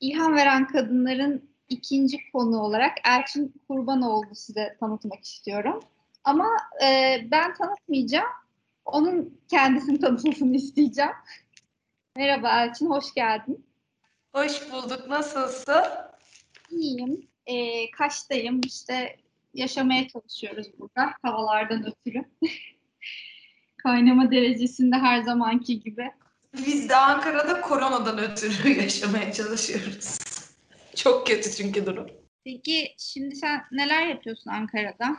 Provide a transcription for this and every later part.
İlham veren kadınların ikinci konu olarak Elçin Kurbanoğlu size tanıtmak istiyorum. Ama e, ben tanıtmayacağım. Onun kendisini tanıtmasını isteyeceğim. Merhaba Elçin, hoş geldin. Hoş bulduk. Nasılsın? İyiyim. E, Kaş'tayım. İşte yaşamaya çalışıyoruz burada havalardan ötürü. Kaynama derecesinde her zamanki gibi. Biz de Ankara'da koronadan ötürü yaşamaya çalışıyoruz. Çok kötü çünkü durum. Peki şimdi sen neler yapıyorsun Ankara'da?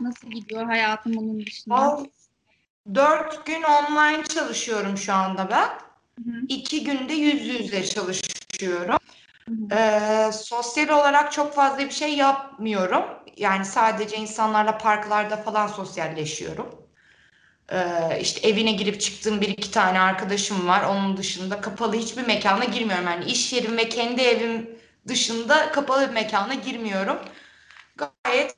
Nasıl gidiyor hayatın bunun dışında? Al, dört gün online çalışıyorum şu anda ben. Hı hı. İki günde yüz yüze çalışıyorum. Hı hı. Ee, sosyal olarak çok fazla bir şey yapmıyorum. Yani sadece insanlarla parklarda falan sosyalleşiyorum. Ee, işte evine girip çıktığım bir iki tane arkadaşım var. Onun dışında kapalı hiçbir mekana girmiyorum. Yani iş yerim ve kendi evim dışında kapalı bir mekana girmiyorum. Gayet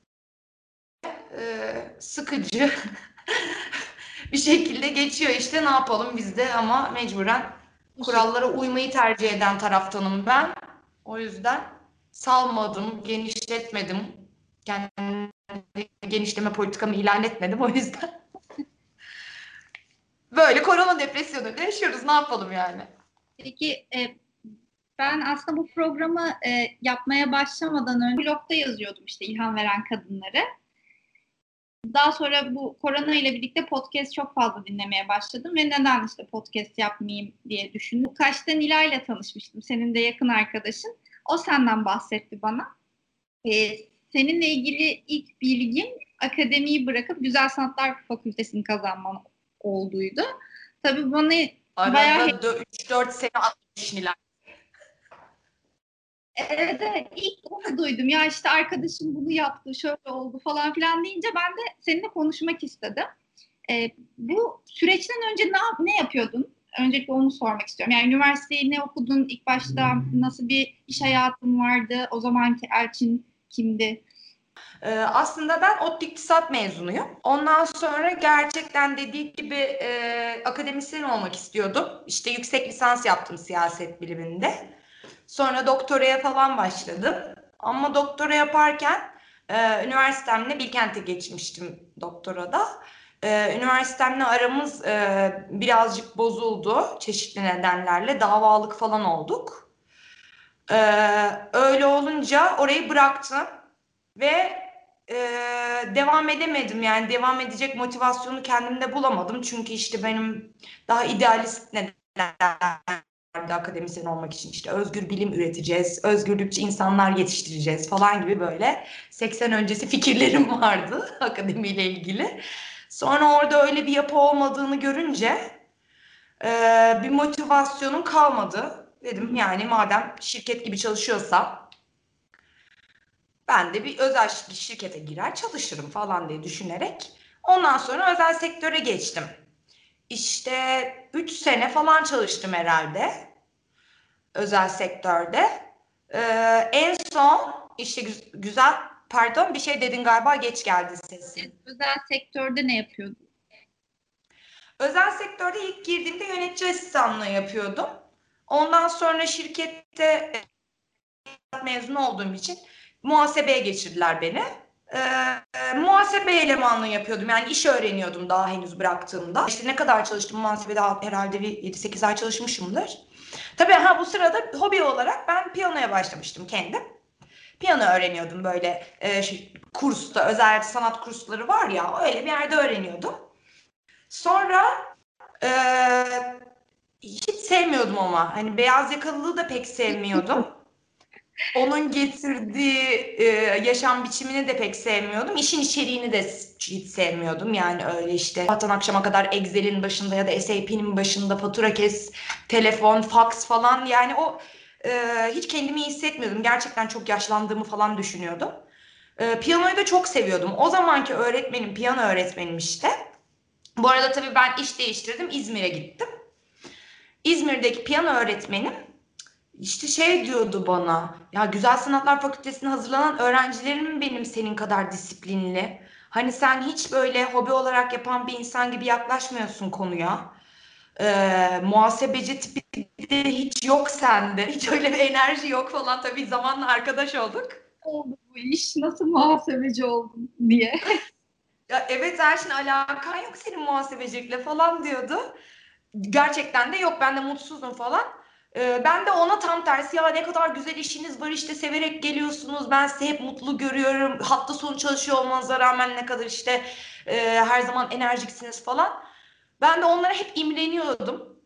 e, sıkıcı bir şekilde geçiyor işte ne yapalım biz de ama mecburen kurallara uymayı tercih eden taraftanım ben. O yüzden salmadım, genişletmedim. Kendi genişleme politikamı ilan etmedim o yüzden. Böyle korona depresyonuyla yaşıyoruz. Ne yapalım yani? Peki e, ben aslında bu programı e, yapmaya başlamadan önce blogda yazıyordum işte ilham veren kadınları. Daha sonra bu korona ile birlikte podcast çok fazla dinlemeye başladım ve neden işte podcast yapmayayım diye düşündüm. Kaş'ta Nila ile tanışmıştım. Senin de yakın arkadaşın. O senden bahsetti bana. E, seninle ilgili ilk bilgim akademiyi bırakıp Güzel Sanatlar Fakültesini kazanman olduğuydu. Tabii bana Bayağı- Arada 3-4 sene atmış Nilay. Evet, evet ilk onu duydum. Ya işte arkadaşım bunu yaptı, şöyle oldu falan filan deyince ben de seninle konuşmak istedim. Ee, bu süreçten önce ne, ne yapıyordun? Öncelikle onu sormak istiyorum. Yani üniversiteyi ne okudun? İlk başta nasıl bir iş hayatın vardı? O zamanki Elçin kimdi? Ee, aslında ben ODTÜ İktisat mezunuyum. Ondan sonra gerçekten dediği gibi e, akademisyen olmak istiyordum. İşte yüksek lisans yaptım siyaset biliminde. Sonra doktoraya falan başladım. Ama doktora yaparken e, üniversitemle Bilkent'e geçmiştim doktorada. E, üniversitemle aramız e, birazcık bozuldu çeşitli nedenlerle. Davalık falan olduk. E, öyle olunca orayı bıraktım ve e, devam edemedim yani devam edecek motivasyonu kendimde bulamadım çünkü işte benim daha idealist nedenler vardı akademisyen olmak için işte özgür bilim üreteceğiz, özgürlükçü insanlar yetiştireceğiz falan gibi böyle 80 öncesi fikirlerim vardı akademiyle ilgili. Sonra orada öyle bir yapı olmadığını görünce e, bir motivasyonum kalmadı. Dedim yani madem şirket gibi çalışıyorsam ben de bir özel şir- şirkete girer çalışırım falan diye düşünerek ondan sonra özel sektöre geçtim. İşte 3 sene falan çalıştım herhalde özel sektörde. Ee, en son işte gü- güzel pardon bir şey dedin galiba geç geldi sesin. Özel sektörde ne yapıyordun? Özel sektörde ilk girdiğimde yönetici asistanlığı yapıyordum. Ondan sonra şirkette e, mezun olduğum için muhasebeye geçirdiler beni. E, muhasebe elemanlığı yapıyordum. Yani iş öğreniyordum daha henüz bıraktığımda. İşte ne kadar çalıştım muhasebede herhalde bir 7-8 ay çalışmışımdır. Tabii ha bu sırada hobi olarak ben piyanoya başlamıştım kendim. Piyano öğreniyordum böyle e, şey, kursta, özel sanat kursları var ya öyle bir yerde öğreniyordum. Sonra e, hiç sevmiyordum ama hani beyaz yakalılığı da pek sevmiyordum. Onun getirdiği e, yaşam biçimini de pek sevmiyordum. İşin içeriğini de hiç sevmiyordum. Yani öyle işte sabahtan akşama kadar Excel'in başında ya da SAP'nin başında fatura kes, telefon, fax falan. Yani o e, hiç kendimi iyi hissetmiyordum. Gerçekten çok yaşlandığımı falan düşünüyordum. E, piyanoyu da çok seviyordum. O zamanki öğretmenim, piyano öğretmenim işte. Bu arada tabii ben iş değiştirdim. İzmir'e gittim. İzmir'deki piyano öğretmenim işte şey diyordu bana, ya Güzel Sanatlar Fakültesine hazırlanan öğrencilerim benim senin kadar disiplinli. Hani sen hiç böyle hobi olarak yapan bir insan gibi yaklaşmıyorsun konuya. Ee, muhasebeci tipi de hiç yok sende. Hiç öyle bir enerji yok falan. Tabii zamanla arkadaş olduk. Oldu bu iş. Nasıl muhasebeci oldun diye. Ya evet Erşin alakan yok senin muhasebecilikle falan diyordu. Gerçekten de yok ben de mutsuzum falan. Ee, ben de ona tam tersi ya ne kadar güzel işiniz var işte severek geliyorsunuz ben sizi hep mutlu görüyorum hafta sonu çalışıyor olmanıza rağmen ne kadar işte e, her zaman enerjiksiniz falan. Ben de onlara hep imreniyordum.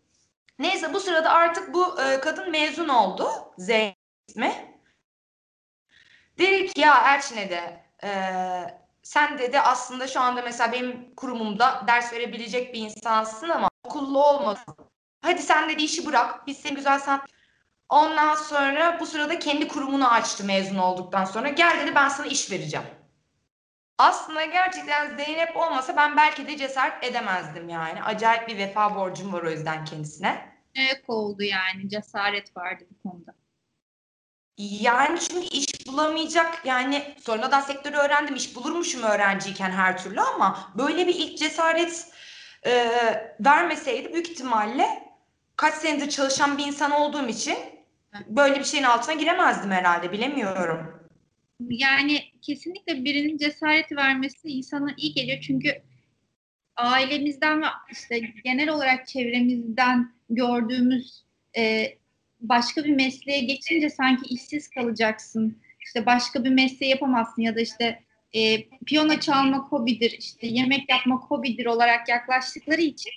Neyse bu sırada artık bu e, kadın mezun oldu. Zeynep ismi. Dedi ki ya Erçin'e de e, sen dedi aslında şu anda mesela benim kurumumda ders verebilecek bir insansın ama okullu olmasın. Hadi sen dedi işi bırak. Biz seni güzel sanat Ondan sonra bu sırada kendi kurumunu açtı mezun olduktan sonra. Gel dedi ben sana iş vereceğim. Aslında gerçekten Zeynep olmasa ben belki de cesaret edemezdim yani. Acayip bir vefa borcum var o yüzden kendisine. Evet oldu yani. Cesaret vardı bu konuda. Yani çünkü iş bulamayacak yani sonradan sektörü öğrendim iş bulurmuşum öğrenciyken her türlü ama böyle bir ilk cesaret e, vermeseydi büyük ihtimalle kaç senedir çalışan bir insan olduğum için böyle bir şeyin altına giremezdim herhalde bilemiyorum. Yani kesinlikle birinin cesareti vermesi insana iyi geliyor çünkü ailemizden ve işte genel olarak çevremizden gördüğümüz e, başka bir mesleğe geçince sanki işsiz kalacaksın. İşte başka bir mesleği yapamazsın ya da işte e, piyano çalmak hobidir, işte yemek yapmak hobidir olarak yaklaştıkları için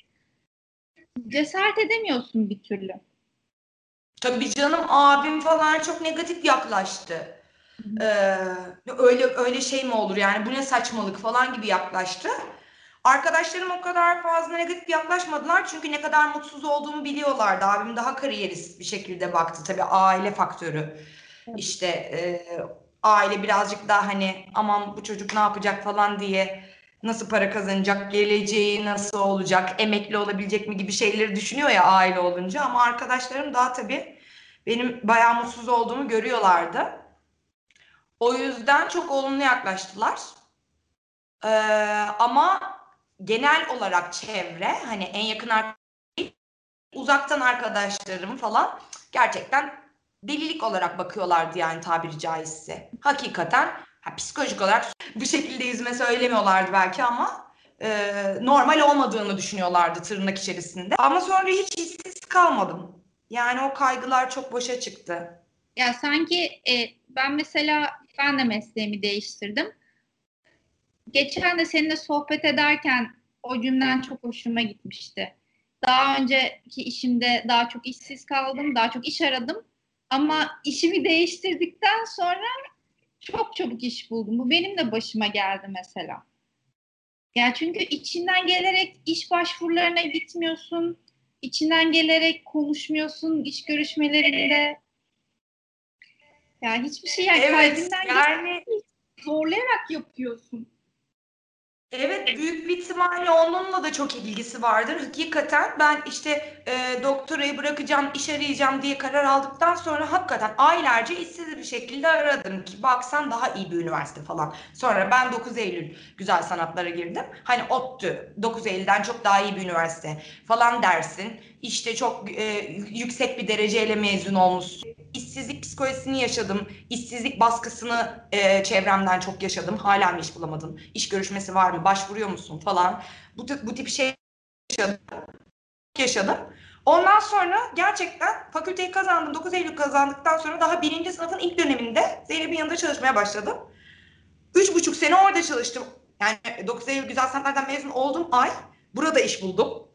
cesaret edemiyorsun bir türlü. Tabii canım abim falan çok negatif yaklaştı. Ee, öyle öyle şey mi olur yani bu ne saçmalık falan gibi yaklaştı. Arkadaşlarım o kadar fazla negatif yaklaşmadılar çünkü ne kadar mutsuz olduğumu biliyorlardı. Abim daha kariyerist bir şekilde baktı tabii aile faktörü. İşte e, aile birazcık daha hani aman bu çocuk ne yapacak falan diye nasıl para kazanacak, geleceği nasıl olacak, emekli olabilecek mi gibi şeyleri düşünüyor ya aile olunca. Ama arkadaşlarım daha tabii benim bayağı mutsuz olduğumu görüyorlardı. O yüzden çok olumlu yaklaştılar. Ee, ama genel olarak çevre hani en yakın uzaktan arkadaşlarım falan gerçekten delilik olarak bakıyorlardı yani tabiri caizse. Hakikaten ha, psikolojik olarak bu şekilde yüzüme söylemiyorlardı belki ama e, normal olmadığını düşünüyorlardı tırnak içerisinde. Ama sonra hiç işsiz kalmadım. Yani o kaygılar çok boşa çıktı. Ya sanki e, ben mesela ben de mesleğimi değiştirdim. Geçen de seninle sohbet ederken o cümlen çok hoşuma gitmişti. Daha önceki işimde daha çok işsiz kaldım, daha çok iş aradım. Ama işimi değiştirdikten sonra çok çabuk iş buldum. Bu benim de başıma geldi mesela. Yani çünkü içinden gelerek iş başvurularına gitmiyorsun. içinden gelerek konuşmuyorsun iş görüşmelerinde. Yani hiçbir şey yani evet, kalbinden yani zorlayarak yapıyorsun. Evet büyük bir ihtimalle onunla da çok ilgisi vardır. Hakikaten ben işte e, doktorayı bırakacağım, iş arayacağım diye karar aldıktan sonra hakikaten aylarca işsiz bir şekilde aradım ki baksan daha iyi bir üniversite falan. Sonra ben 9 Eylül Güzel Sanatlara girdim. Hani ODTÜ 9 Eylül'den çok daha iyi bir üniversite falan dersin. İşte çok e, yüksek bir dereceyle mezun olmuşsun. İşsizlik psikolojisini yaşadım. İşsizlik baskısını e, çevremden çok yaşadım. Hala mı iş bulamadın? İş görüşmesi var mı? Başvuruyor musun falan. Bu bu tip şey yaşadım. yaşadım. Ondan sonra gerçekten fakülteyi kazandım. 9 Eylül kazandıktan sonra daha birinci sınıfın ilk döneminde Zeynep'in yanında çalışmaya başladım. Üç buçuk sene orada çalıştım. Yani 9 Eylül Güzel Sanatlar'dan mezun oldum ay. Burada iş buldum.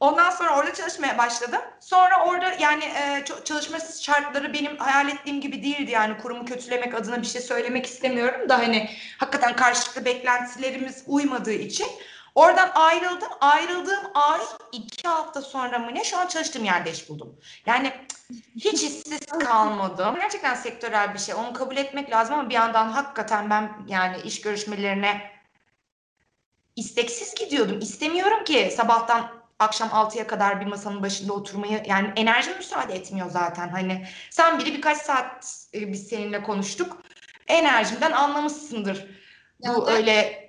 Ondan sonra orada çalışmaya başladım. Sonra orada yani e, çalışma şartları benim hayal ettiğim gibi değildi. Yani kurumu kötülemek adına bir şey söylemek istemiyorum da hani hakikaten karşılıklı beklentilerimiz uymadığı için oradan ayrıldım. Ayrıldığım ay iki hafta sonra mı ne şu an çalıştığım yerde iş buldum. Yani hiç işsiz kalmadım. Gerçekten sektörel bir şey. Onu kabul etmek lazım ama bir yandan hakikaten ben yani iş görüşmelerine isteksiz gidiyordum. İstemiyorum ki sabahtan akşam 6'ya kadar bir masanın başında oturmayı yani enerji müsaade etmiyor zaten. Hani sen biri birkaç saat e, biz seninle konuştuk. Enerjimden anlamışsındır. Ya Bu öyle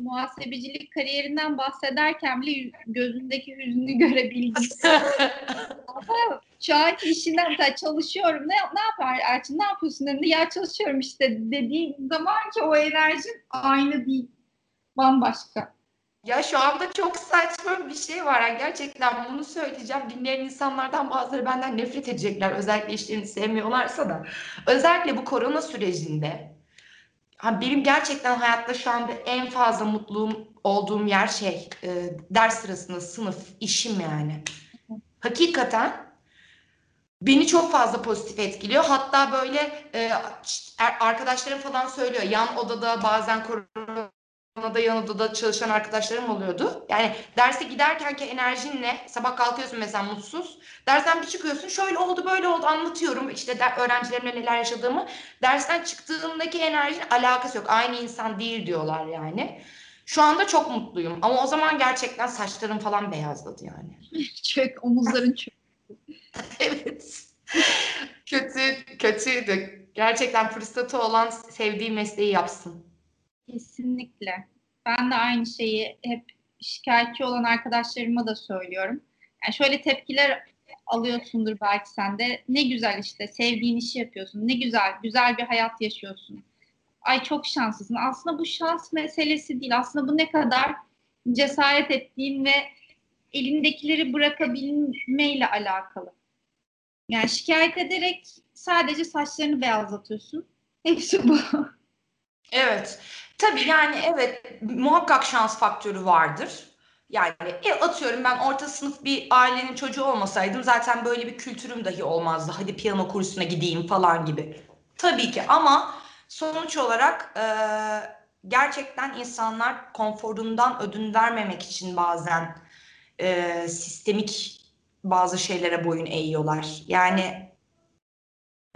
muhasebecilik kariyerinden bahsederken bile gözündeki hüznü görebildim. Şu anki işinden mesela çalışıyorum. Ne, ne yapar Erçin? Ne yapıyorsun? Dedi. Ya çalışıyorum işte dediğin zaman ki o enerji aynı değil. Bambaşka. Ya şu anda çok saçma bir şey var. Yani gerçekten bunu söyleyeceğim. Dinleyen insanlardan bazıları benden nefret edecekler. Özellikle işlerini sevmiyorlarsa da. Özellikle bu korona sürecinde benim gerçekten hayatta şu anda en fazla mutluğum olduğum yer şey e, ders sırasında sınıf, işim yani. Hakikaten beni çok fazla pozitif etkiliyor. Hatta böyle e, arkadaşlarım falan söylüyor. Yan odada bazen korona da yan odada çalışan arkadaşlarım oluyordu. Yani derse giderkenki enerjinle sabah kalkıyorsun mesela mutsuz. Dersten bir çıkıyorsun şöyle oldu böyle oldu anlatıyorum işte de, öğrencilerimle neler yaşadığımı. Dersten çıktığımdaki enerjinin alakası yok. Aynı insan değil diyorlar yani. Şu anda çok mutluyum ama o zaman gerçekten saçlarım falan beyazladı yani. çök omuzların çök. evet. Kötü, kötüydü. Gerçekten fırsatı olan sevdiği mesleği yapsın. Kesinlikle. Ben de aynı şeyi hep şikayetçi olan arkadaşlarıma da söylüyorum. Yani şöyle tepkiler alıyorsundur belki sen de. Ne güzel işte sevdiğin işi yapıyorsun. Ne güzel, güzel bir hayat yaşıyorsun. Ay çok şanslısın. Aslında bu şans meselesi değil. Aslında bu ne kadar cesaret ettiğin ve elindekileri bırakabilmeyle alakalı. Yani şikayet ederek sadece saçlarını beyazlatıyorsun. Hepsi bu. Evet. Tabii yani evet muhakkak şans faktörü vardır. Yani e, atıyorum ben orta sınıf bir ailenin çocuğu olmasaydım zaten böyle bir kültürüm dahi olmazdı. Hadi piyano kursuna gideyim falan gibi. Tabii ki ama sonuç olarak e, gerçekten insanlar konforundan ödün vermemek için bazen e, sistemik bazı şeylere boyun eğiyorlar. Yani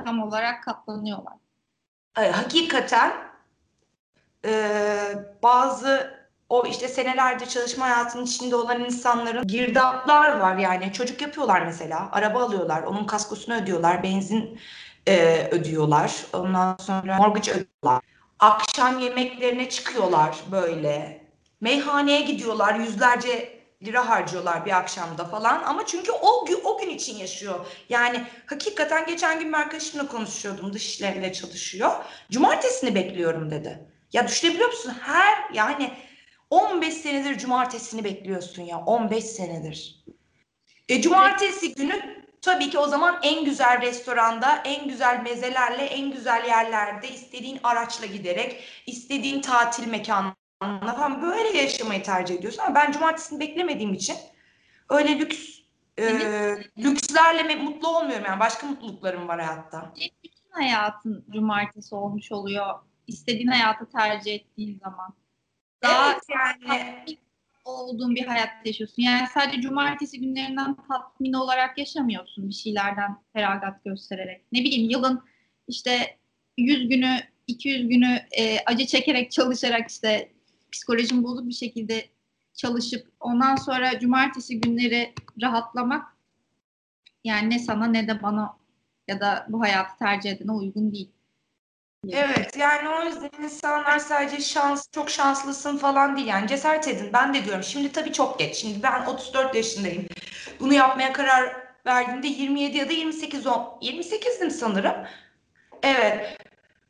tam olarak katlanıyorlar. E, hakikaten e, bazı o işte senelerce çalışma hayatının içinde olan insanların girdaplar var yani çocuk yapıyorlar mesela araba alıyorlar onun kaskosunu ödüyorlar benzin e, ödüyorlar ondan sonra mortgage ödüyorlar akşam yemeklerine çıkıyorlar böyle meyhaneye gidiyorlar yüzlerce lira harcıyorlar bir akşamda falan ama çünkü o gün o gün için yaşıyor. Yani hakikaten geçen gün bir arkadaşımla konuşuyordum dış çalışıyor. Cumartesini bekliyorum dedi. Ya düşünebiliyor musun? Her yani 15 senedir cumartesini bekliyorsun ya. 15 senedir. E, cumartesi günü tabii ki o zaman en güzel restoranda, en güzel mezelerle, en güzel yerlerde, istediğin araçla giderek, istediğin tatil mekanına falan böyle yaşamayı tercih ediyorsun. Ama ben cumartesini beklemediğim için öyle lüks e, lükslerle mutlu olmuyorum yani. Başka mutluluklarım var hayatta. Bütün hayatın cumartesi olmuş oluyor istediğin hayatı tercih ettiğin zaman. Daha evet, yani olduğun bir hayat yaşıyorsun. Yani sadece cumartesi günlerinden tatmin olarak yaşamıyorsun bir şeylerden feragat göstererek. Ne bileyim yılın işte 100 günü, 200 günü e, acı çekerek çalışarak işte psikolojim bozuk bir şekilde çalışıp ondan sonra cumartesi günleri rahatlamak yani ne sana ne de bana ya da bu hayatı tercih edene uygun değil. Evet yani o yüzden insanlar sadece şans, çok şanslısın falan değil yani cesaret edin. Ben de diyorum şimdi tabii çok geç. Şimdi ben 34 yaşındayım. Bunu yapmaya karar verdiğimde 27 ya da 28 28'dim sanırım. Evet.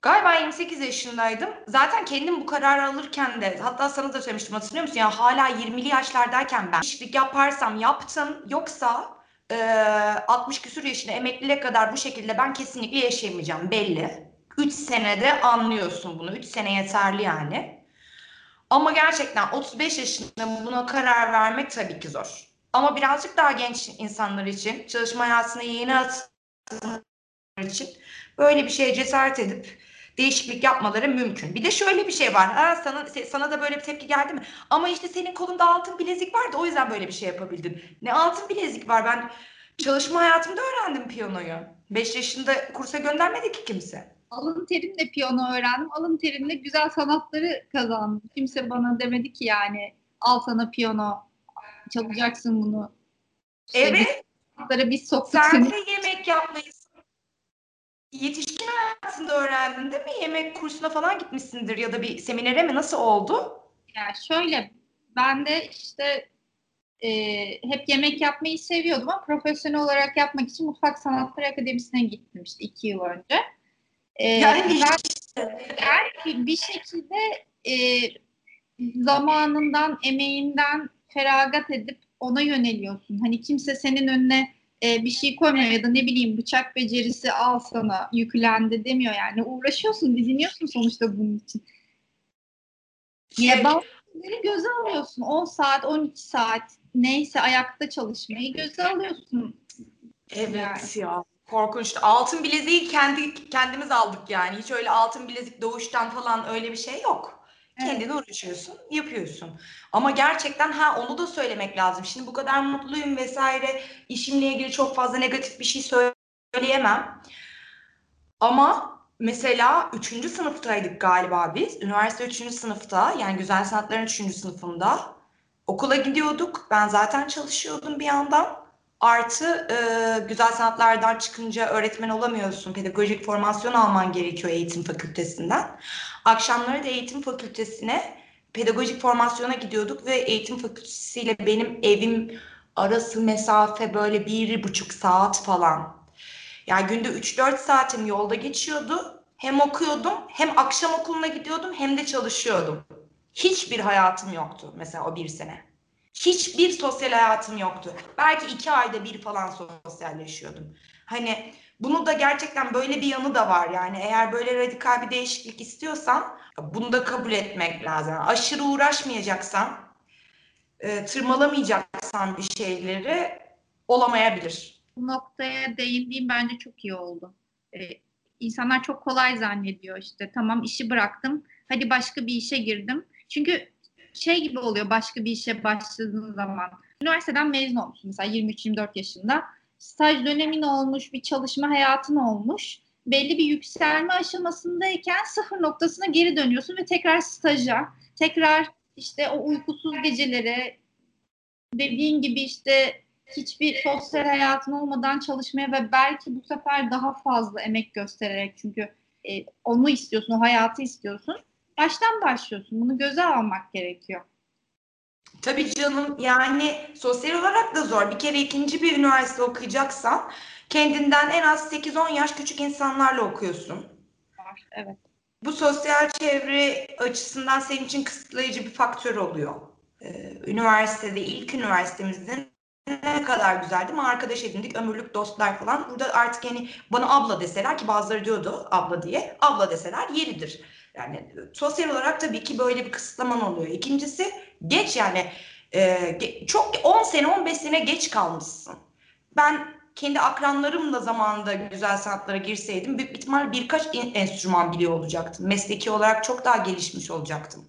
Galiba 28 yaşındaydım. Zaten kendim bu kararı alırken de hatta sana da söylemiştim hatırlıyor musun? Ya hala 20'li yaşlardayken ben işlik yaparsam yaptım. Yoksa e, 60 küsur yaşında emekliliğe kadar bu şekilde ben kesinlikle yaşayamayacağım belli. 3 senede anlıyorsun bunu. 3 sene yeterli yani. Ama gerçekten 35 yaşında buna karar vermek tabii ki zor. Ama birazcık daha genç insanlar için, çalışma hayatına yeni atılanlar için böyle bir şeye cesaret edip değişiklik yapmaları mümkün. Bir de şöyle bir şey var. Ha, sana sana da böyle bir tepki geldi mi? Ama işte senin kolunda altın bilezik vardı o yüzden böyle bir şey yapabildin. Ne altın bilezik var? Ben çalışma hayatımda öğrendim piyanoyu. 5 yaşında kursa göndermedi ki kimse alın terimle piyano öğrendim. Alın terimle güzel sanatları kazandım. Kimse bana demedi ki yani al sana piyano çalacaksın bunu. İşte evet. Biz, biz soktuk Sen seni. de yemek yapmayı yetişkin hayatında öğrendin değil mi? Yemek kursuna falan gitmişsindir ya da bir seminere mi? Nasıl oldu? Yani şöyle ben de işte e, hep yemek yapmayı seviyordum ama profesyonel olarak yapmak için Mutfak Sanatları Akademisi'ne gittim işte iki yıl önce. E, Yani ben, yani bir şekilde e, zamanından, emeğinden feragat edip ona yöneliyorsun. Hani kimse senin önüne e, bir şey koymuyor ya da ne bileyim bıçak becerisi al sana yüklendi demiyor yani. Uğraşıyorsun, diziniyorsun sonuçta bunun için. Niye bazı şeyleri göze alıyorsun. 10 saat, 12 saat neyse ayakta çalışmayı göze alıyorsun. Evet Yani. ya. Korkunçtu. Altın bileziği kendi kendimiz aldık yani. Hiç öyle altın bilezik doğuştan falan öyle bir şey yok. Evet. Kendin uğraşıyorsun, yapıyorsun. Ama gerçekten ha onu da söylemek lazım. Şimdi bu kadar mutluyum vesaire işimle ilgili çok fazla negatif bir şey söyleyemem. Ama mesela 3. sınıftaydık galiba biz. Üniversite 3. sınıfta yani güzel sanatların 3. sınıfında okula gidiyorduk. Ben zaten çalışıyordum bir yandan. Artı e, güzel sanatlardan çıkınca öğretmen olamıyorsun. Pedagojik formasyon alman gerekiyor eğitim fakültesinden. Akşamları da eğitim fakültesine pedagojik formasyona gidiyorduk ve eğitim fakültesiyle benim evim arası mesafe böyle bir buçuk saat falan. Yani günde 3-4 saatim yolda geçiyordu. Hem okuyordum, hem akşam okuluna gidiyordum, hem de çalışıyordum. Hiçbir hayatım yoktu mesela o bir sene. Hiçbir sosyal hayatım yoktu. Belki iki ayda bir falan sosyalleşiyordum. Hani bunu da gerçekten böyle bir yanı da var. Yani eğer böyle radikal bir değişiklik istiyorsan bunu da kabul etmek lazım. Aşırı uğraşmayacaksan, e, tırmalamayacaksan bir şeyleri olamayabilir. Bu noktaya değindiğim bence çok iyi oldu. Ee, insanlar çok kolay zannediyor işte tamam işi bıraktım hadi başka bir işe girdim. Çünkü şey gibi oluyor başka bir işe başladığın zaman. Üniversiteden mezun olmuşsun mesela 23-24 yaşında. Staj dönemin olmuş, bir çalışma hayatın olmuş. Belli bir yükselme aşamasındayken sıfır noktasına geri dönüyorsun ve tekrar staja, tekrar işte o uykusuz gecelere, dediğin gibi işte hiçbir sosyal hayatın olmadan çalışmaya ve belki bu sefer daha fazla emek göstererek çünkü e, onu istiyorsun, o hayatı istiyorsun. Baştan başlıyorsun. Bunu göze almak gerekiyor. Tabii canım yani sosyal olarak da zor. Bir kere ikinci bir üniversite okuyacaksan kendinden en az 8-10 yaş küçük insanlarla okuyorsun. Evet. Bu sosyal çevre açısından senin için kısıtlayıcı bir faktör oluyor. Ee, üniversitede ilk üniversitemizde ne kadar güzeldi ama arkadaş edindik ömürlük dostlar falan. Burada artık yani bana abla deseler ki bazıları diyordu abla diye abla deseler yeridir. Yani sosyal olarak tabii ki böyle bir kısıtlaman oluyor. İkincisi geç yani e, çok 10 sene 15 sene geç kalmışsın. Ben kendi akranlarımla zamanında güzel sanatlara girseydim büyük ihtimal birkaç enstrüman biliyor olacaktım. Mesleki olarak çok daha gelişmiş olacaktım.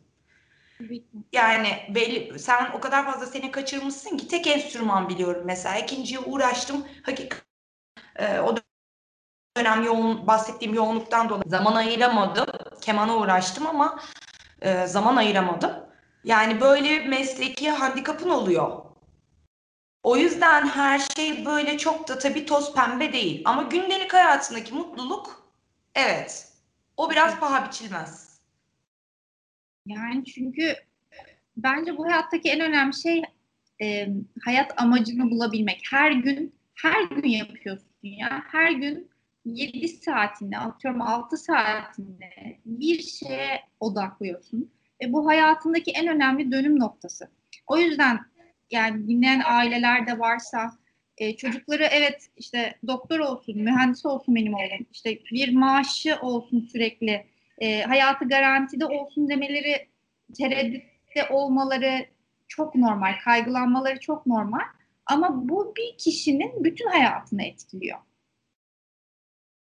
Yani belli, sen o kadar fazla sene kaçırmışsın ki tek enstrüman biliyorum mesela. İkinciye uğraştım. Hakikaten e, o dönem yoğun bahsettiğim yoğunluktan dolayı zaman ayıramadım. Kemana uğraştım ama e, zaman ayıramadım. Yani böyle mesleki handikapın oluyor. O yüzden her şey böyle çok da tabii toz pembe değil. Ama gündelik hayatındaki mutluluk evet. O biraz paha biçilmez. Yani çünkü bence bu hayattaki en önemli şey e, hayat amacını bulabilmek. Her gün her gün yapıyorsun ya. Her gün 7 saatinde atıyorum 6 saatinde bir şeye odaklıyorsun. Ve bu hayatındaki en önemli dönüm noktası. O yüzden yani dinleyen aileler de varsa e, çocukları evet işte doktor olsun, mühendis olsun benim oğlum, işte bir maaşı olsun sürekli, e, hayatı garantide olsun demeleri, tereddütte olmaları çok normal, kaygılanmaları çok normal. Ama bu bir kişinin bütün hayatını etkiliyor.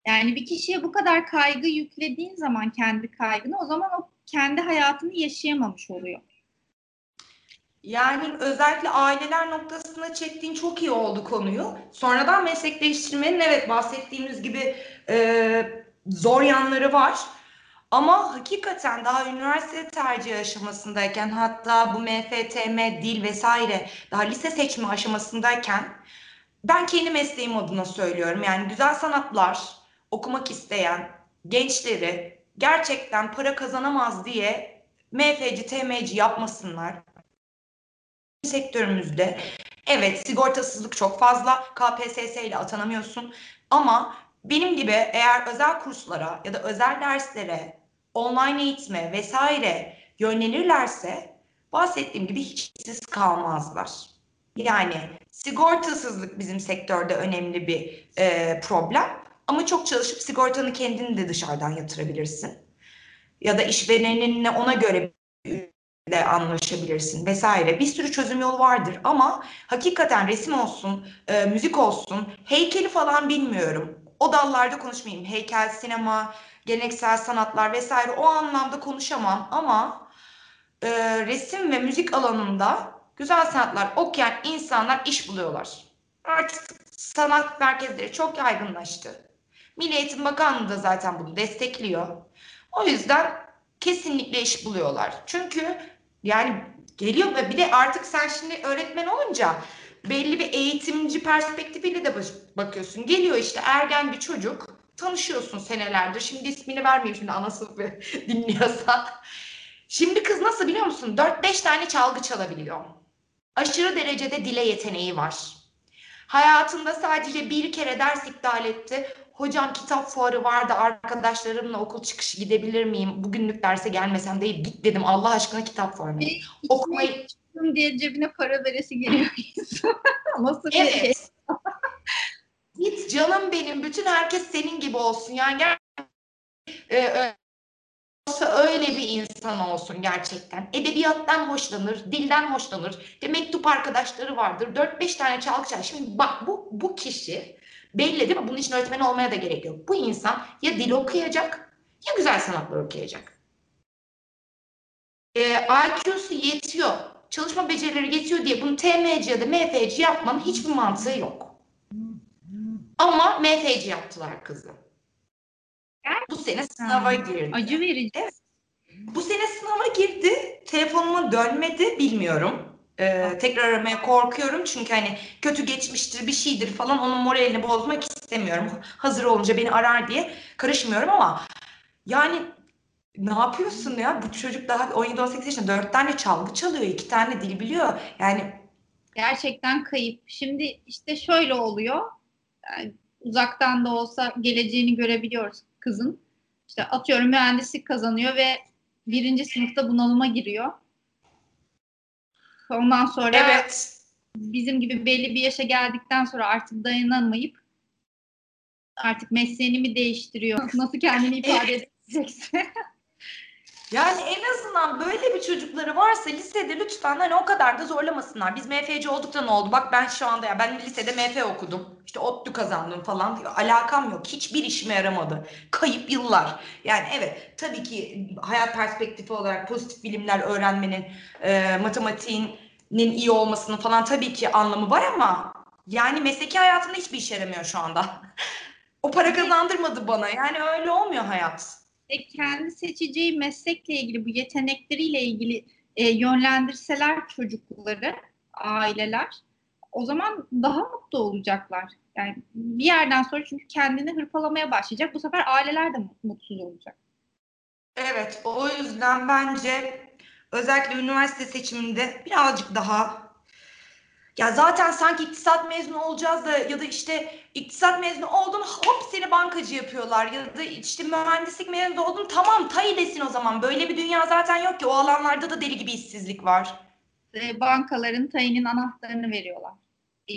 Yani bir kişiye bu kadar kaygı yüklediğin zaman kendi kaygını o zaman o kendi hayatını yaşayamamış oluyor. Yani özellikle aileler noktasına çektiğin çok iyi oldu konuyu. Sonradan meslek değiştirmenin evet bahsettiğimiz gibi e, zor yanları var. Ama hakikaten daha üniversite tercih aşamasındayken hatta bu MFTM, dil vesaire daha lise seçme aşamasındayken ben kendi mesleğim adına söylüyorum. Yani güzel sanatlar okumak isteyen gençleri gerçekten para kazanamaz diye MFC, TMC yapmasınlar. Sektörümüzde evet sigortasızlık çok fazla. KPSS ile atanamıyorsun. Ama benim gibi eğer özel kurslara ya da özel derslere, online eğitime vesaire yönlenirlerse bahsettiğim gibi hiç işsiz kalmazlar. Yani sigortasızlık bizim sektörde önemli bir e, problem. Ama çok çalışıp sigortanı kendini de dışarıdan yatırabilirsin. Ya da işvereninle ona göre de anlaşabilirsin vesaire. Bir sürü çözüm yolu vardır ama hakikaten resim olsun, e, müzik olsun, heykeli falan bilmiyorum. O dallarda konuşmayayım. Heykel, sinema, geleneksel sanatlar vesaire o anlamda konuşamam ama e, resim ve müzik alanında güzel sanatlar okuyan insanlar iş buluyorlar. Artık sanat merkezleri çok yaygınlaştı. Milli Eğitim Bakanlığı da zaten bunu destekliyor. O yüzden kesinlikle iş buluyorlar. Çünkü yani geliyor ve bir de artık sen şimdi öğretmen olunca belli bir eğitimci perspektifiyle de bakıyorsun. Geliyor işte ergen bir çocuk tanışıyorsun senelerdir. Şimdi ismini vermeyeyim şimdi ana sınıfı dinliyorsa. Şimdi kız nasıl biliyor musun? 4-5 tane çalgı çalabiliyor. Aşırı derecede dile yeteneği var. Hayatında sadece bir kere ders iptal etti. Hocam kitap fuarı vardı arkadaşlarımla okul çıkışı gidebilir miyim? Bugünlük derse gelmesem değil git dedim Allah aşkına kitap fuarına. E, Okumayı diye cebine para veresi geliyor. Nasıl evet. şey? Git canım benim bütün herkes senin gibi olsun. Yani gel e, öyle bir insan olsun gerçekten. Edebiyattan hoşlanır, dilden hoşlanır. De mektup arkadaşları vardır. 4-5 tane çalgı çalar. Şimdi bak bu bu kişi belli değil mi? Bunun için öğretmen olmaya da gerek yok. Bu insan ya dil okuyacak ya güzel sanatlar okuyacak. E, IQ'su yetiyor, çalışma becerileri yetiyor diye bunu TMC ya da MFC yapmanın hiçbir mantığı yok. Ama MFC yaptılar kızı. Bu sene sınava girdi. Acı verici. Evet. Bu sene sınava girdi. Telefonuma dönmedi bilmiyorum. Ee, tekrar aramaya korkuyorum çünkü hani kötü geçmiştir bir şeydir falan onun moralini bozmak istemiyorum. Hazır olunca beni arar diye karışmıyorum ama yani ne yapıyorsun ya? Bu çocuk daha 17-18 yaşında dört tane çalgı çalıyor, iki tane dil biliyor. Yani gerçekten kayıp. Şimdi işte şöyle oluyor. Yani uzaktan da olsa geleceğini görebiliyoruz kızın. İşte atıyorum mühendislik kazanıyor ve birinci sınıfta bunalıma giriyor Ondan sonra evet. bizim gibi belli bir yaşa geldikten sonra artık dayanamayıp artık mesleğini mi değiştiriyor? Nasıl kendini ifade edecekse. Yani en azından böyle bir çocukları varsa lisede lütfen hani o kadar da zorlamasınlar. Biz MFC oldukta ne oldu? Bak ben şu anda ya ben lisede MF okudum. İşte ODTÜ kazandım falan. Alakam yok. Hiçbir işime yaramadı. Kayıp yıllar. Yani evet tabii ki hayat perspektifi olarak pozitif bilimler öğrenmenin, e, matematiğinin iyi olmasının falan tabii ki anlamı var ama yani mesleki hayatımda hiçbir işe yaramıyor şu anda. o para kazandırmadı bana. Yani öyle olmuyor hayat e, kendi seçeceği meslekle ilgili bu yetenekleriyle ilgili e, yönlendirseler çocukları, aileler o zaman daha mutlu olacaklar. Yani bir yerden sonra çünkü kendini hırpalamaya başlayacak. Bu sefer aileler de mutsuz olacak. Evet, o yüzden bence özellikle üniversite seçiminde birazcık daha ya zaten sanki iktisat mezunu olacağız da ya da işte iktisat mezunu oldun hop seni bankacı yapıyorlar ya da işte mühendislik mezunu oldun tamam tay desin o zaman. Böyle bir dünya zaten yok ki o alanlarda da deli gibi işsizlik var. Bankaların tayinin anahtarını veriyorlar.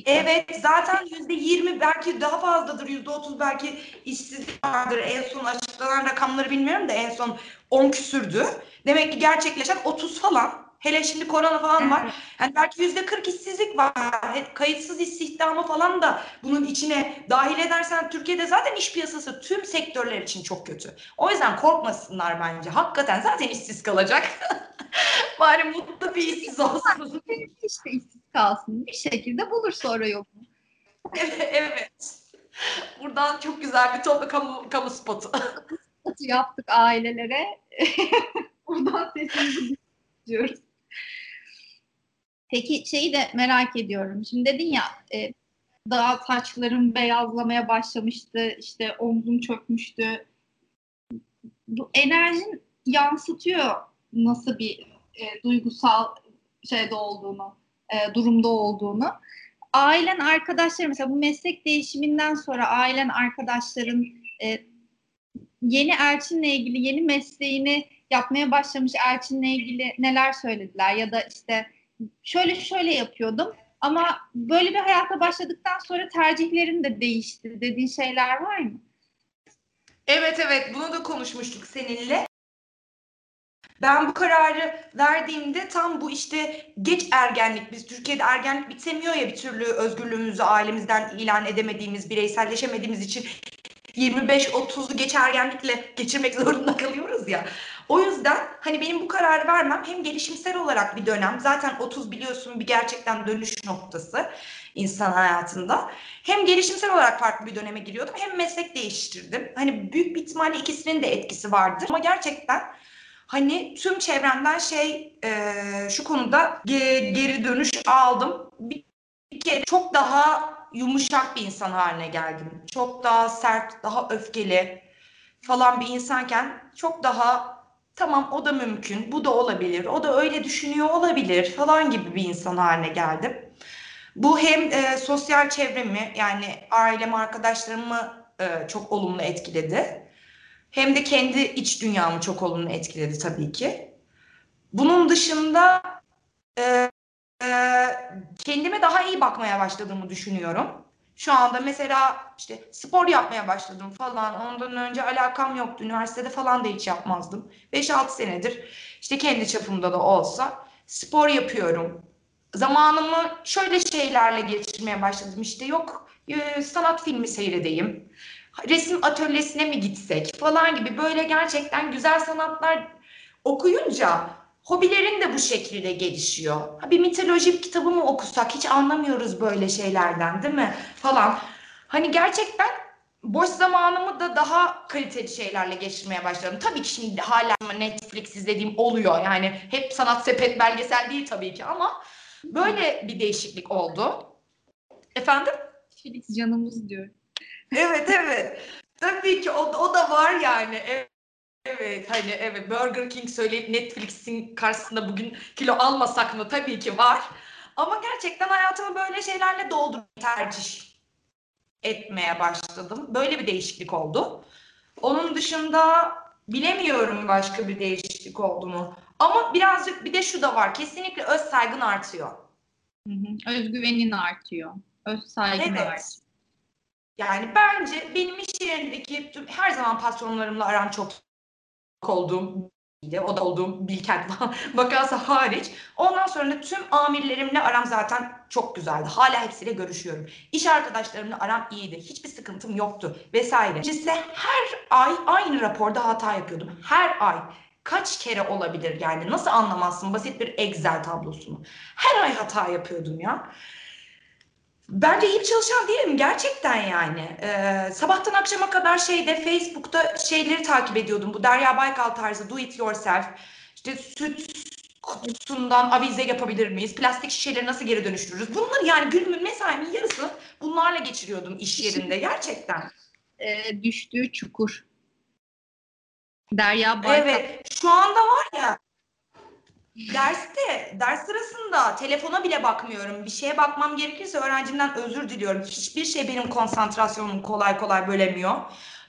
Evet zaten yüzde yirmi belki daha fazladır yüzde otuz belki işsizlik vardır en son açıklanan rakamları bilmiyorum da en son on küsürdü. Demek ki gerçekleşen otuz falan. Hele şimdi korona falan var. Yani belki yüzde kırk işsizlik var. Kayıtsız istihdamı falan da bunun içine dahil edersen Türkiye'de zaten iş piyasası tüm sektörler için çok kötü. O yüzden korkmasınlar bence. Hakikaten zaten işsiz kalacak. Bari mutlu bir işsiz olsun. işte işsiz kalsın. Bir şekilde bulur sonra yolunu. evet, evet. Buradan çok güzel bir toplu kamu, kamu spotu. spotu yaptık ailelere. Buradan sesimizi diyoruz. Peki şeyi de merak ediyorum. Şimdi dedin ya e, daha saçlarım beyazlamaya başlamıştı, işte omzum çökmüştü. Bu enerjin yansıtıyor nasıl bir e, duygusal şeyde olduğunu, e, durumda olduğunu. Ailen, arkadaşların mesela bu meslek değişiminden sonra ailen, arkadaşların e, yeni Elçin'le ilgili yeni mesleğini yapmaya başlamış Elçin'le ilgili neler söylediler ya da işte şöyle şöyle yapıyordum ama böyle bir hayata başladıktan sonra tercihlerin de değişti dediğin şeyler var mı? Evet evet bunu da konuşmuştuk seninle. Ben bu kararı verdiğimde tam bu işte geç ergenlik, biz Türkiye'de ergenlik bitemiyor ya bir türlü özgürlüğümüzü ailemizden ilan edemediğimiz, bireyselleşemediğimiz için 25-30'u geç ergenlikle geçirmek zorunda kalıyoruz ya. O yüzden hani benim bu kararı vermem hem gelişimsel olarak bir dönem zaten 30 biliyorsun bir gerçekten dönüş noktası insan hayatında. Hem gelişimsel olarak farklı bir döneme giriyordum hem meslek değiştirdim. Hani büyük bir ihtimalle ikisinin de etkisi vardır ama gerçekten hani tüm çevremden şey e, şu konuda ge- geri dönüş aldım. Bir, bir kere çok daha yumuşak bir insan haline geldim. Çok daha sert, daha öfkeli falan bir insanken çok daha tamam o da mümkün, bu da olabilir, o da öyle düşünüyor olabilir falan gibi bir insan haline geldim. Bu hem e, sosyal çevremi yani ailem, arkadaşlarımı e, çok olumlu etkiledi. Hem de kendi iç dünyamı çok olumlu etkiledi tabii ki. Bunun dışında e, e, kendime daha iyi bakmaya başladığımı düşünüyorum. Şu anda mesela işte spor yapmaya başladım falan. Ondan önce alakam yoktu. Üniversitede falan da hiç yapmazdım. 5-6 senedir işte kendi çapımda da olsa spor yapıyorum. Zamanımı şöyle şeylerle geçirmeye başladım. İşte yok e, sanat filmi seyredeyim. Resim atölyesine mi gitsek falan gibi böyle gerçekten güzel sanatlar okuyunca hobilerin de bu şekilde gelişiyor. Bir mitoloji kitabı mı okusak hiç anlamıyoruz böyle şeylerden değil mi? Falan. Hani gerçekten boş zamanımı da daha kaliteli şeylerle geçirmeye başladım. Tabii ki şimdi hala Netflix izlediğim oluyor. Yani hep sanat sepet belgesel değil tabii ki ama böyle bir değişiklik oldu. Efendim? Felix canımız diyor. Evet evet. Tabii ki o, o da var yani. Evet. Evet hani evet Burger King söyleyip Netflix'in karşısında bugün kilo almasak mı tabii ki var. Ama gerçekten hayatımı böyle şeylerle doldurmayı tercih etmeye başladım. Böyle bir değişiklik oldu. Onun dışında bilemiyorum başka bir değişiklik oldu mu. Ama birazcık bir de şu da var. Kesinlikle öz saygın artıyor. Hı hı. Özgüvenin artıyor. Öz saygın Evet. artıyor. Yani bence benim iş yerindeki her zaman patronlarımla aram çok olduğum o da olduğum Bilkent vakası hariç. Ondan sonra da tüm amirlerimle aram zaten çok güzeldi. Hala hepsiyle görüşüyorum. İş arkadaşlarımla aram iyiydi. Hiçbir sıkıntım yoktu vesaire. İşte her ay aynı raporda hata yapıyordum. Her ay. Kaç kere olabilir yani? Nasıl anlamazsın basit bir Excel tablosunu? Her ay hata yapıyordum ya. Bence iyi bir çalışan değilim gerçekten yani. Ee, sabahtan akşama kadar şeyde Facebook'ta şeyleri takip ediyordum. Bu Derya Baykal tarzı do it yourself. İşte süt kutusundan avize yapabilir miyiz? Plastik şişeleri nasıl geri dönüştürürüz? Bunları yani günümün mesaimin yarısı bunlarla geçiriyordum iş yerinde gerçekten. Ee, düştüğü çukur. Derya Baykal. Evet şu anda var ya derste, ders sırasında telefona bile bakmıyorum. Bir şeye bakmam gerekirse öğrencimden özür diliyorum. Hiçbir şey benim konsantrasyonumu kolay kolay bölemiyor.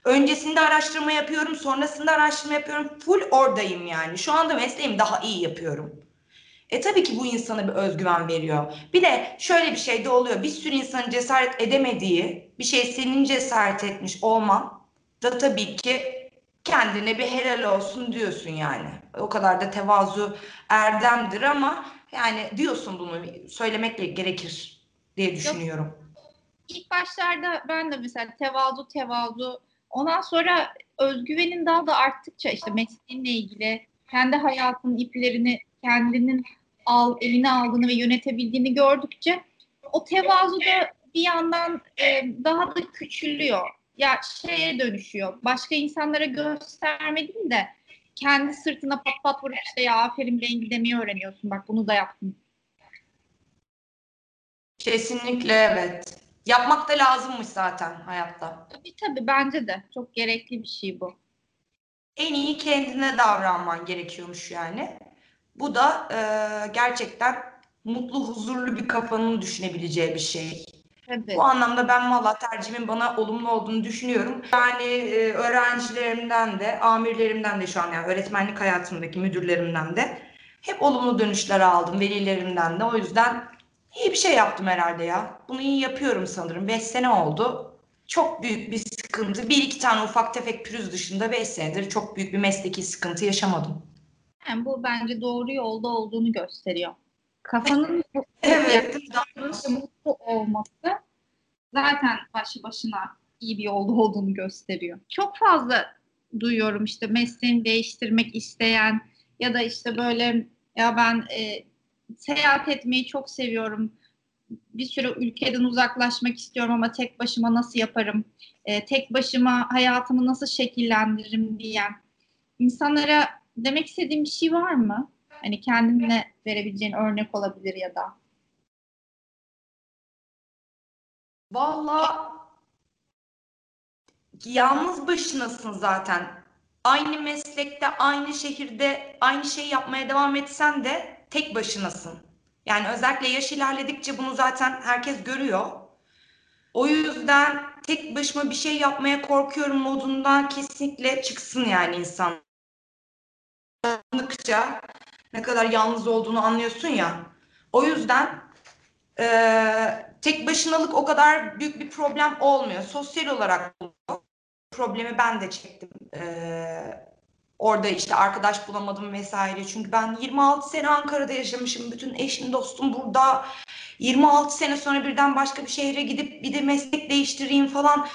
Öncesinde araştırma yapıyorum, sonrasında araştırma yapıyorum. Full oradayım yani. Şu anda mesleğimi daha iyi yapıyorum. E tabii ki bu insana bir özgüven veriyor. Bir de şöyle bir şey de oluyor. Bir sürü insanın cesaret edemediği bir şey senin cesaret etmiş olman da tabii ki kendine bir helal olsun diyorsun yani. O kadar da tevazu erdemdir ama yani diyorsun bunu söylemek gerekir diye düşünüyorum. İlk başlarda ben de mesela tevazu tevazu ondan sonra özgüvenin daha da arttıkça işte mesleğinle ilgili kendi hayatının iplerini kendinin al, eline aldığını ve yönetebildiğini gördükçe o tevazu da bir yandan e, daha da küçülüyor. Ya şeye dönüşüyor. Başka insanlara gösterme değil de kendi sırtına pat pat vurup işte ya aferin rengi demeyi öğreniyorsun. Bak bunu da yaptım. Kesinlikle evet. Yapmak da lazımmış zaten hayatta. Tabii tabii bence de. Çok gerekli bir şey bu. en iyi kendine davranman gerekiyormuş yani. Bu da e, gerçekten mutlu, huzurlu bir kafanın düşünebileceği bir şey. Evet. Bu anlamda ben valla tercihimin bana olumlu olduğunu düşünüyorum. Yani e, öğrencilerimden de, amirlerimden de şu an yani öğretmenlik hayatımdaki müdürlerimden de hep olumlu dönüşler aldım, velilerimden de. O yüzden iyi bir şey yaptım herhalde ya. Bunu iyi yapıyorum sanırım. Beş sene oldu. Çok büyük bir sıkıntı. Bir iki tane ufak tefek pürüz dışında beş senedir çok büyük bir mesleki sıkıntı yaşamadım. Yani bu bence doğru yolda olduğunu gösteriyor. Kafanın Evet. mutlu olması zaten başlı başına iyi bir yolda olduğunu gösteriyor. Çok fazla duyuyorum işte mesleğini değiştirmek isteyen ya da işte böyle ya ben e, seyahat etmeyi çok seviyorum. Bir sürü ülkeden uzaklaşmak istiyorum ama tek başıma nasıl yaparım? E, tek başıma hayatımı nasıl şekillendiririm diyen insanlara demek istediğim bir şey var mı? Hani kendine verebileceğin örnek olabilir ya da. Valla yalnız başınasın zaten. Aynı meslekte, aynı şehirde aynı şeyi yapmaya devam etsen de tek başınasın. Yani özellikle yaş ilerledikçe bunu zaten herkes görüyor. O yüzden tek başıma bir şey yapmaya korkuyorum modundan kesinlikle çıksın yani insan. Tanıdıkça ne kadar yalnız olduğunu anlıyorsun ya. O yüzden eee, tek başınalık o kadar büyük bir problem olmuyor. Sosyal olarak problemi ben de çektim. Eee, orada işte arkadaş bulamadım vesaire. Çünkü ben 26 sene Ankara'da yaşamışım. Bütün eşim dostum burada. 26 sene sonra birden başka bir şehre gidip bir de meslek değiştireyim falan.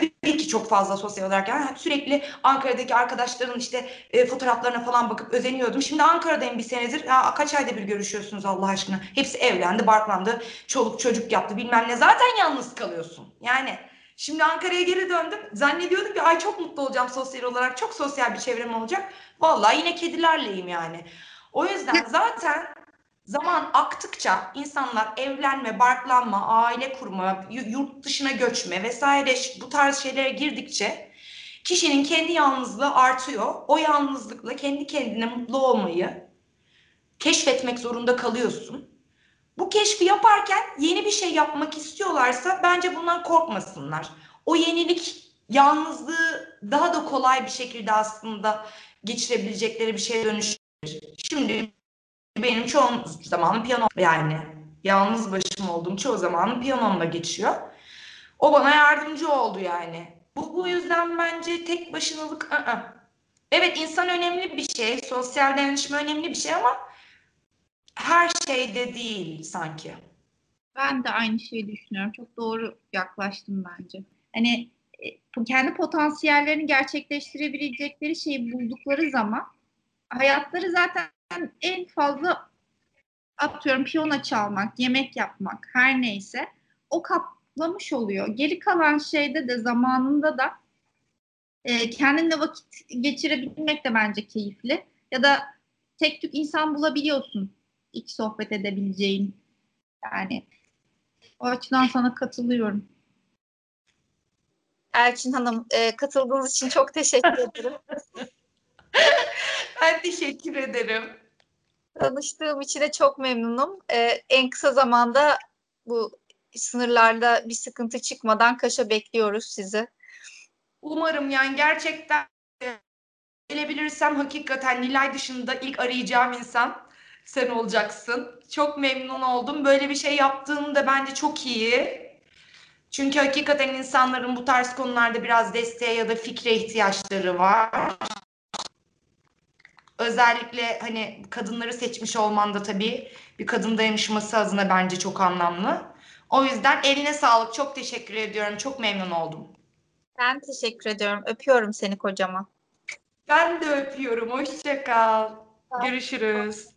Tabii ki çok fazla sosyal olarak yani sürekli Ankara'daki arkadaşların işte e, fotoğraflarına falan bakıp özeniyordum. Şimdi Ankara'dayım bir senedir. Ya, kaç ayda bir görüşüyorsunuz Allah aşkına? Hepsi evlendi, barklandı, çoluk çocuk yaptı bilmem ne. Zaten yalnız kalıyorsun. Yani şimdi Ankara'ya geri döndüm. Zannediyordum ki ay çok mutlu olacağım sosyal olarak. Çok sosyal bir çevrem olacak. Vallahi yine kedilerleyim yani. O yüzden zaten Zaman aktıkça insanlar evlenme, barklanma, aile kurma, yu- yurt dışına göçme vesaire bu tarz şeylere girdikçe kişinin kendi yalnızlığı artıyor. O yalnızlıkla kendi kendine mutlu olmayı keşfetmek zorunda kalıyorsun. Bu keşfi yaparken yeni bir şey yapmak istiyorlarsa bence bundan korkmasınlar. O yenilik yalnızlığı daha da kolay bir şekilde aslında geçirebilecekleri bir şeye dönüştürür. Şimdi benim çoğu zamanım piyano yani yalnız başım olduğum çoğu zamanım piyanomla geçiyor. O bana yardımcı oldu yani. Bu, bu yüzden bence tek başınalık ı-ı. Evet insan önemli bir şey, sosyal dayanışma önemli bir şey ama her şeyde değil sanki. Ben de aynı şeyi düşünüyorum. Çok doğru yaklaştım bence. Hani e, kendi potansiyellerini gerçekleştirebilecekleri şeyi buldukları zaman hayatları zaten en fazla atıyorum piyano çalmak, yemek yapmak her neyse o kaplamış oluyor. Geri kalan şeyde de zamanında da e, kendinle vakit geçirebilmek de bence keyifli. Ya da tek tük insan bulabiliyorsun ilk sohbet edebileceğin. Yani o açıdan sana katılıyorum. Elçin Hanım e, katıldığınız için çok teşekkür ederim. Ben teşekkür ederim. Tanıştığım için de çok memnunum. E, en kısa zamanda bu sınırlarda bir sıkıntı çıkmadan Kaş'a bekliyoruz sizi. Umarım yani gerçekten gelebilirsem hakikaten Nilay dışında ilk arayacağım insan sen olacaksın. Çok memnun oldum. Böyle bir şey yaptığın da bence çok iyi. Çünkü hakikaten insanların bu tarz konularda biraz desteğe ya da fikre ihtiyaçları var. Özellikle hani kadınları seçmiş olman da tabii bir kadın dayanışması adına bence çok anlamlı. O yüzden eline sağlık. Çok teşekkür ediyorum. Çok memnun oldum. Ben teşekkür ediyorum. Öpüyorum seni kocaman. Ben de öpüyorum. Hoşça kal. Görüşürüz.